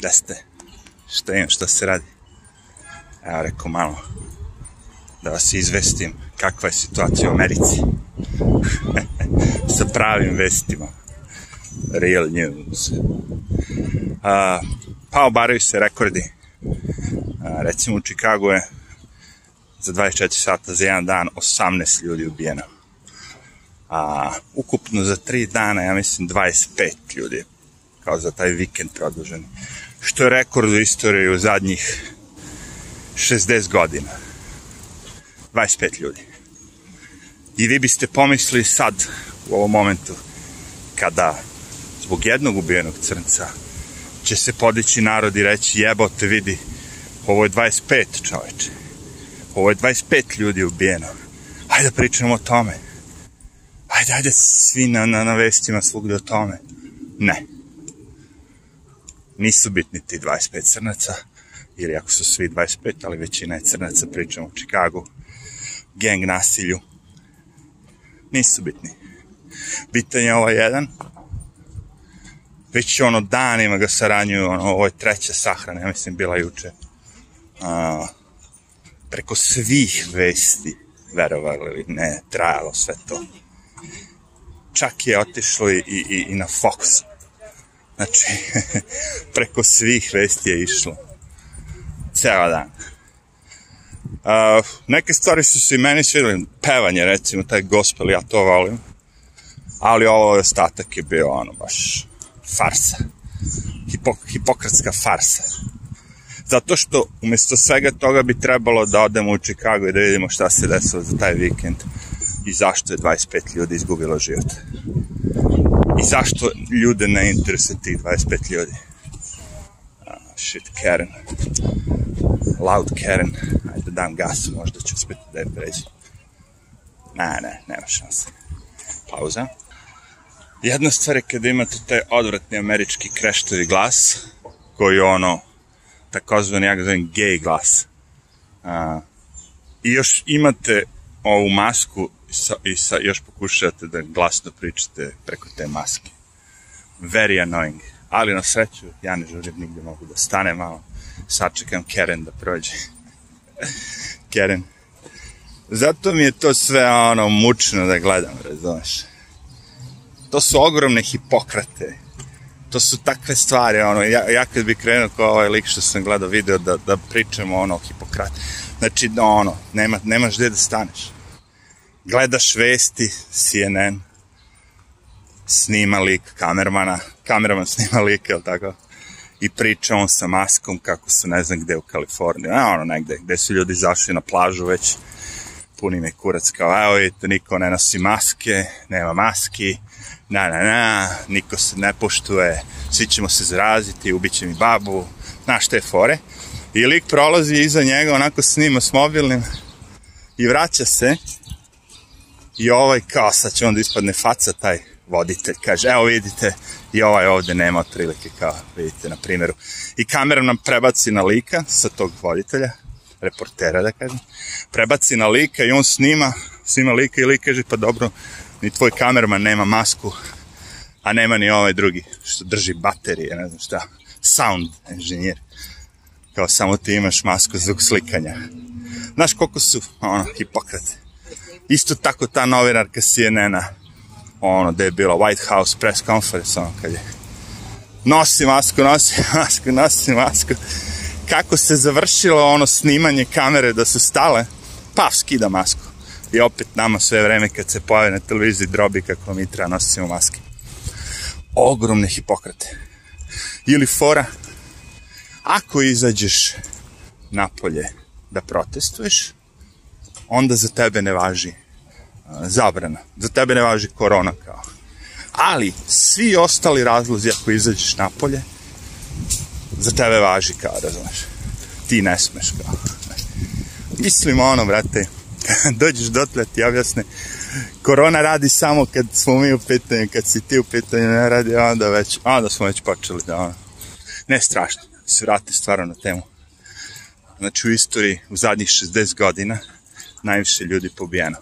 da ste, šta imam, šta se radi. Evo rekao malo da vas izvestim kakva je situacija u Americi. Sa pravim vestima. Real news. A, pa obaraju se rekordi. A, recimo u Čikagu je za 24 sata za jedan dan 18 ljudi ubijeno. A ukupno za 3 dana, ja mislim, 25 ljudi kao za taj vikend produženi. Što je rekord u istoriji u zadnjih 60 godina. 25 ljudi. I vi biste pomislili sad, u ovom momentu, kada zbog jednog ubijenog crnca će se podići narod i reći jebote vidi, ovo je 25 čoveče. Ovo je 25 ljudi ubijeno. Hajde da pričamo o tome. Hajde, hajde svi na, na, na vestima svugde o tome. Ne. Nisu bitni ti 25 crnaca, ili ako su svi 25, ali većina je crnaca, pričamo o Čikagu, gang nasilju. Nisu bitni. Bitan je ovaj jedan, već ono danima ga saranjuju, ono, ovo je treća sahrana, ja mislim bila juče. A, preko svih vesti, verovali ili ne, trajalo sve to. Čak je otišlo i, i, i na Fox. Znači, preko svih vesti je išlo. Ceo dan. Uh, neke stvari su se i meni svidjeli, pevanje recimo, taj gospel, ja to volim. Ali ovo ostatak je bio ono baš farsa. Hipok hipokratska farsa. Zato što umesto svega toga bi trebalo da odemo u Chicago i da vidimo šta se desilo za taj vikend i zašto je 25 ljudi izgubilo život. I zašto ljude ne interesuje tih 25 ljudi. Uh, shit, Karen. Loud Karen. Ajde, dam gas, možda ću uspjeti da je pređem. Ne, ne, nema šanse. Pauza. Jedna stvar je kada imate taj odvratni američki kreštovi glas, koji ono, takozvani, ja ga zovem gay glas. A, I još imate ovu masku sa, i sa, još pokušavate da glasno pričate preko te maske. Very annoying. Ali na sreću, ja ne žurim nigde mogu da stane malo. Sačekam Karen da prođe. Karen. Zato mi je to sve ono mučno da gledam, razumeš? To su ogromne hipokrate. To su takve stvari, ono, ja, ja kad bi krenuo kao ovaj lik što sam gledao video da, da pričamo ono o hipokrate. Znači, ono, nema, nemaš gde da staneš. Gledaš vesti, CNN, snima lik kamermana, kameraman snima lik, jel tako? I priča on sa maskom kako su ne znam gde u Kaliforniji, a ono negde, gde su ljudi zašli na plažu već, puni me kurac kao, evo vidite, niko ne nosi maske, nema maski, na, na, na, niko se ne poštuje, svi ćemo se zaraziti, ubiće mi babu, znaš te fore. I lik prolazi iza njega, onako snima s mobilnim i vraća se i ovaj kao sad će onda ispadne faca taj voditelj, kaže, evo vidite, i ovaj ovde nema otprilike kao vidite na primjeru. I kamera nam prebaci na lika sa tog voditelja, reportera da kažem, prebaci na lika i on snima, snima lika i lik kaže, pa dobro, ni tvoj kamerman nema masku, a nema ni ovaj drugi što drži baterije, ne znam šta, sound inženjer. Kao samo ti imaš masku zvuk slikanja. Znaš koliko su, ono, hipokrate. Isto tako ta novinarka CNN-a, ono, gde je bila White House press conference, ono, kad je nosi masku, nosi masku, nosi masku. Kako se završilo ono snimanje kamere da su stale, pa skida masku. I opet nama sve vreme kad se pojave na televiziji drobi kako mi treba nosimo maske. Ogromne hipokrate. Ili fora, ako izađeš napolje da protestuješ, onda za tebe ne važi zabrana. Za tebe ne važi korona kao. Ali, svi ostali razlozi ako izađeš napolje, za tebe važi kao, razumeš. Ti ne smeš kao. Mislim ono, brate, dođeš dotle ti objasne, korona radi samo kad smo mi u pitanju, kad si ti u pitanju ne radi, onda već, onda smo već počeli da ono, ne strašno, se vrati stvarno na temu. Znači u istoriji, u zadnjih 60 godina, najviše ljudi pobijeno.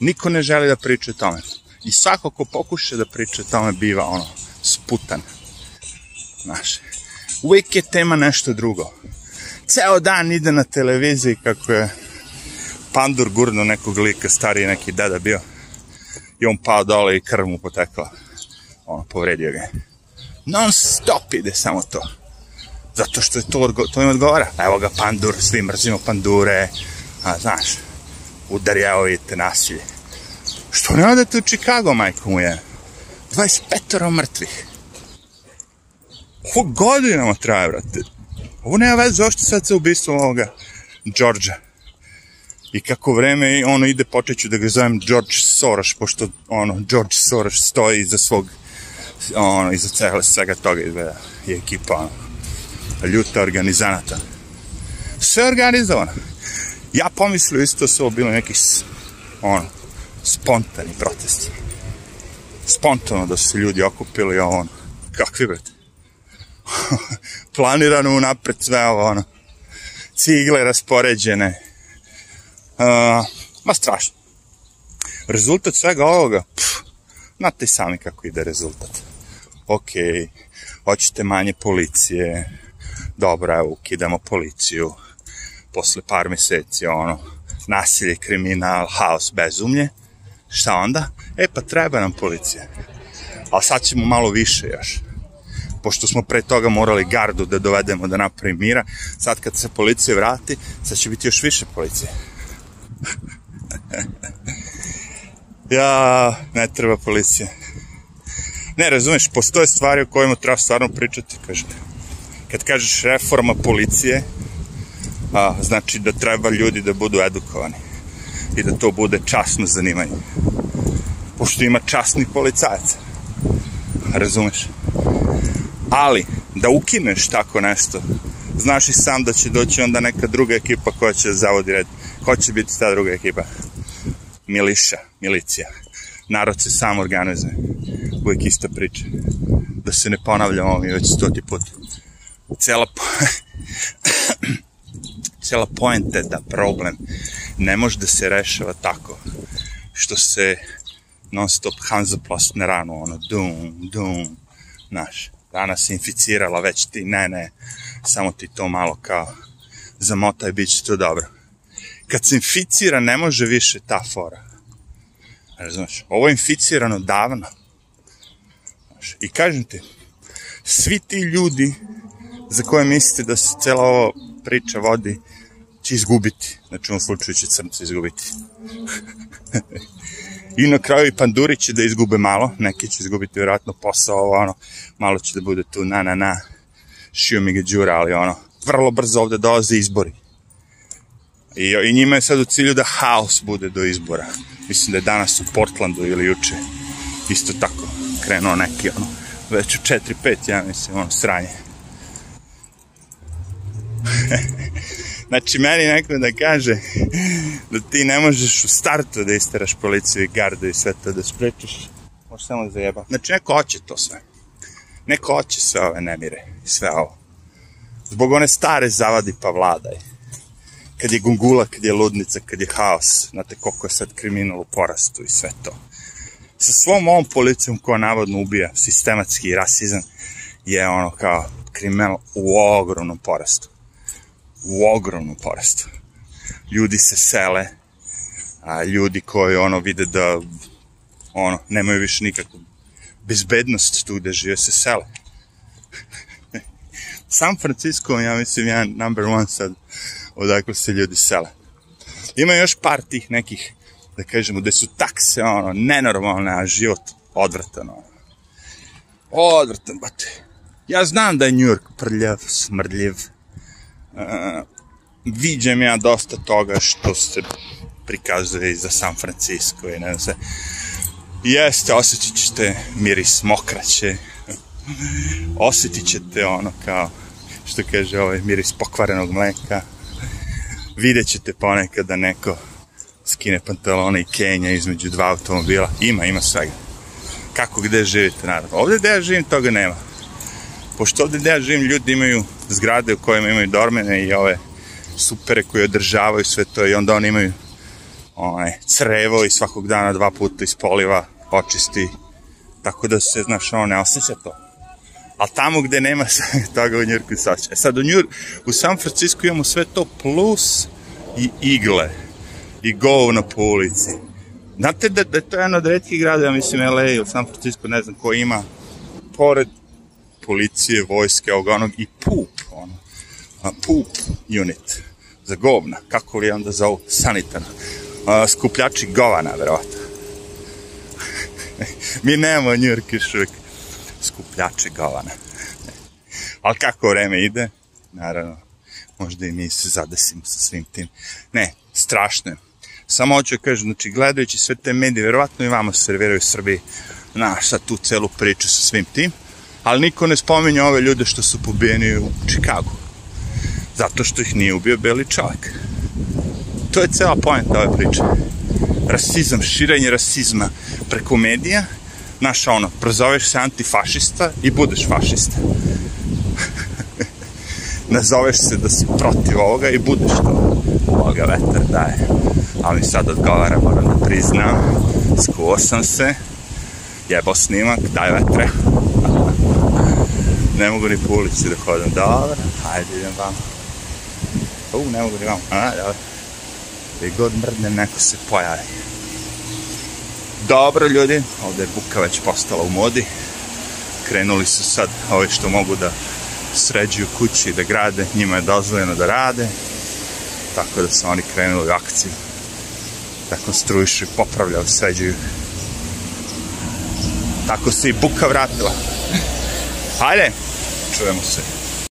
Niko ne želi da priča o tome. I svako ko pokuša da priča o tome biva ono, sputan. Znaš, uvijek je tema nešto drugo. Ceo dan ide na televiziji kako je pandur gurno nekog lika, stariji neki deda bio. I on pao dole i krv mu potekla. Ono, povredio ga. Non stop ide samo to. Zato što je to, to im odgovara. Evo ga pandur, svi mrzimo pandure. A, znaš, evo vidite, nasilje. Što ne odete u Chicago, majko mu je? 25 mrtvih. Ovo godinama traje, brate. Ovo nema veze, zašto sad sa ubistvom ovoga Đorđa. I kako vreme ono ide, počeću da ga zovem George Soros, pošto ono, George Soros stoji iza svog, ono, iza cele, svega toga izgleda. I ekipa, ono, ljuta organizanata. Sve organizovano. Ja pomislio isto su ovo bilo neki, ono, spontani protesti. Spontano da su se ljudi okupili, a ono, kakvi brate? planirano unapred sve ovo, ono, cigle raspoređene, uh, ma strašno. Rezultat svega ovoga, pff, znate i sami kako ide rezultat. Ok, hoćete manje policije, dobro, evo, ukidamo policiju, posle par meseci, ono, nasilje, kriminal, haos, bezumlje, šta onda? E, pa treba nam policija. Ali sad ćemo malo više još pošto smo pre toga morali gardu da dovedemo da napravi mira, sad kad se policija vrati, sad će biti još više policije. ja, ne treba policija. Ne, razumeš, postoje stvari o kojima treba stvarno pričati, kažete. Kad kažeš reforma policije, a, znači da treba ljudi da budu edukovani i da to bude časno zanimanje. Pošto ima časnih policajaca. Razumeš? Ali, da ukineš tako nešto, znaš i sam da će doći onda neka druga ekipa koja će zavodi red. Ko će biti ta druga ekipa? Miliša, milicija. Narod se sam organizuje. Uvijek ista priča. Da se ne ponavljamo mi već stoti put. Cela, po... Cela poenta je da problem ne može da se rešava tako što se non stop Hansaplast na ranu, ono, dum, dum, znaš danas inficirala, već ti, ne, ne, samo ti to malo kao zamotaj, bit će to dobro. Kad se inficira, ne može više ta fora. Razumeš? Ovo je inficirano davno. Znaš, I kažem ti, svi ti ljudi za koje mislite da se cela ova priča vodi, će izgubiti. Znači, u ovom slučaju će crnci izgubiti. I na kraju i panduri će da izgube malo, neki će izgubiti vjerojatno posao, ono, malo će da bude tu na na na, šio mi ga džura, ali ono, vrlo brzo ovde dolaze izbori. I, I njima je sad u cilju da haos bude do izbora. Mislim da je danas u Portlandu ili juče isto tako krenuo neki, ono, već u 4-5, ja mislim, ono, sranje. Znači, meni neko da kaže da ti ne možeš u startu da isteraš policiju i gardu i sve to da sprečiš, možeš samo da zajeba. Znači, neko hoće to sve. Neko hoće sve ove nemire i sve ovo. Zbog one stare zavadi pa vladaj. Kad je gungula, kad je ludnica, kad je haos, znate koliko je sad kriminal u porastu i sve to. Sa svom ovom policijom koja navodno ubija sistematski rasizam je ono kao kriminal u ogromnom porastu u ogromnom porastu. Ljudi se sele, a ljudi koji ono vide da ono nemaju više nikakvu bezbednost tu gde žive se sele. San Francisco, ja mislim, jedan number one sad odakle se ljudi sele. Ima još par tih nekih, da kažemo, gde su takse, ono, nenormalne, a život odvratan, ono. Odvratan, bate. Ja znam da je New York prljav, smrdljiv, uh, viđem ja dosta toga što se prikazuje za San Francisco i ne znam se. Jeste, osjetit ćete miris mokraće, osjetit ćete ono kao, što kaže ovaj, miris pokvarenog mleka, vidjet ćete ponekad da neko skine pantalone i kenja između dva automobila, ima, ima svega. Kako gde živite, naravno. Ovde gde ja živim, toga nema pošto ovde gde ja živim ljudi imaju zgrade u kojima imaju dormene i ove supere koje održavaju sve to i onda oni imaju onaj, crevo i svakog dana dva puta ispoliva, očisti, tako da se, znaš, ono, ne osjeća to. ali tamo gde nema toga u Njurku saobraćaj. E sad u, Njur, u San Francisco imamo sve to plus i igle i govna po ulici. Znate da, da je to jedan od redkih grada, ja mislim LA ili San Francisco, ne znam ko ima, pored policije, vojske, ovoga onog i pup, ono, a, pup unit za govna, kako li onda zovu, sanitarno, a, skupljači govana, verovatno. Mi nemamo Njurk još uvijek skupljače govana. Ali kako vreme ide, naravno, možda i mi se zadesimo sa svim tim. Ne, strašno je. Samo hoću da kažem, znači, gledajući sve te medije, verovatno i vama se serviraju Srbiji, znaš, sad tu celu priču sa svim tim, ali niko ne spominje ove ljude što su pobijeni u Čikagu. Zato što ih nije ubio beli čovjek. To je cela pojenta ove priče. Rasizam, širenje rasizma preko medija, znaš ono, prozoveš se antifašista i budeš fašista. Nazoveš se da si protiv ovoga i budeš to. Ovoga vetar daje. Ali sad odgovara, moram da priznam, skuo sam se, jebo snimak, daj vetre. Ne mogu ni po ulici da hodam. Dobro, hajde idem vam. U, ne mogu ni vam. A, dobro. Gdje god mrdne, neko se pojavi. Dobro, ljudi, ovde je buka već postala u modi. Krenuli su sad ove što mogu da sređuju kući da grade, njima je dozvoljeno da rade. Tako da su oni krenuli u akciju. Da konstruišu i popravljaju, sređuju. Tako se i buka vratila. Hajde, čujemo se.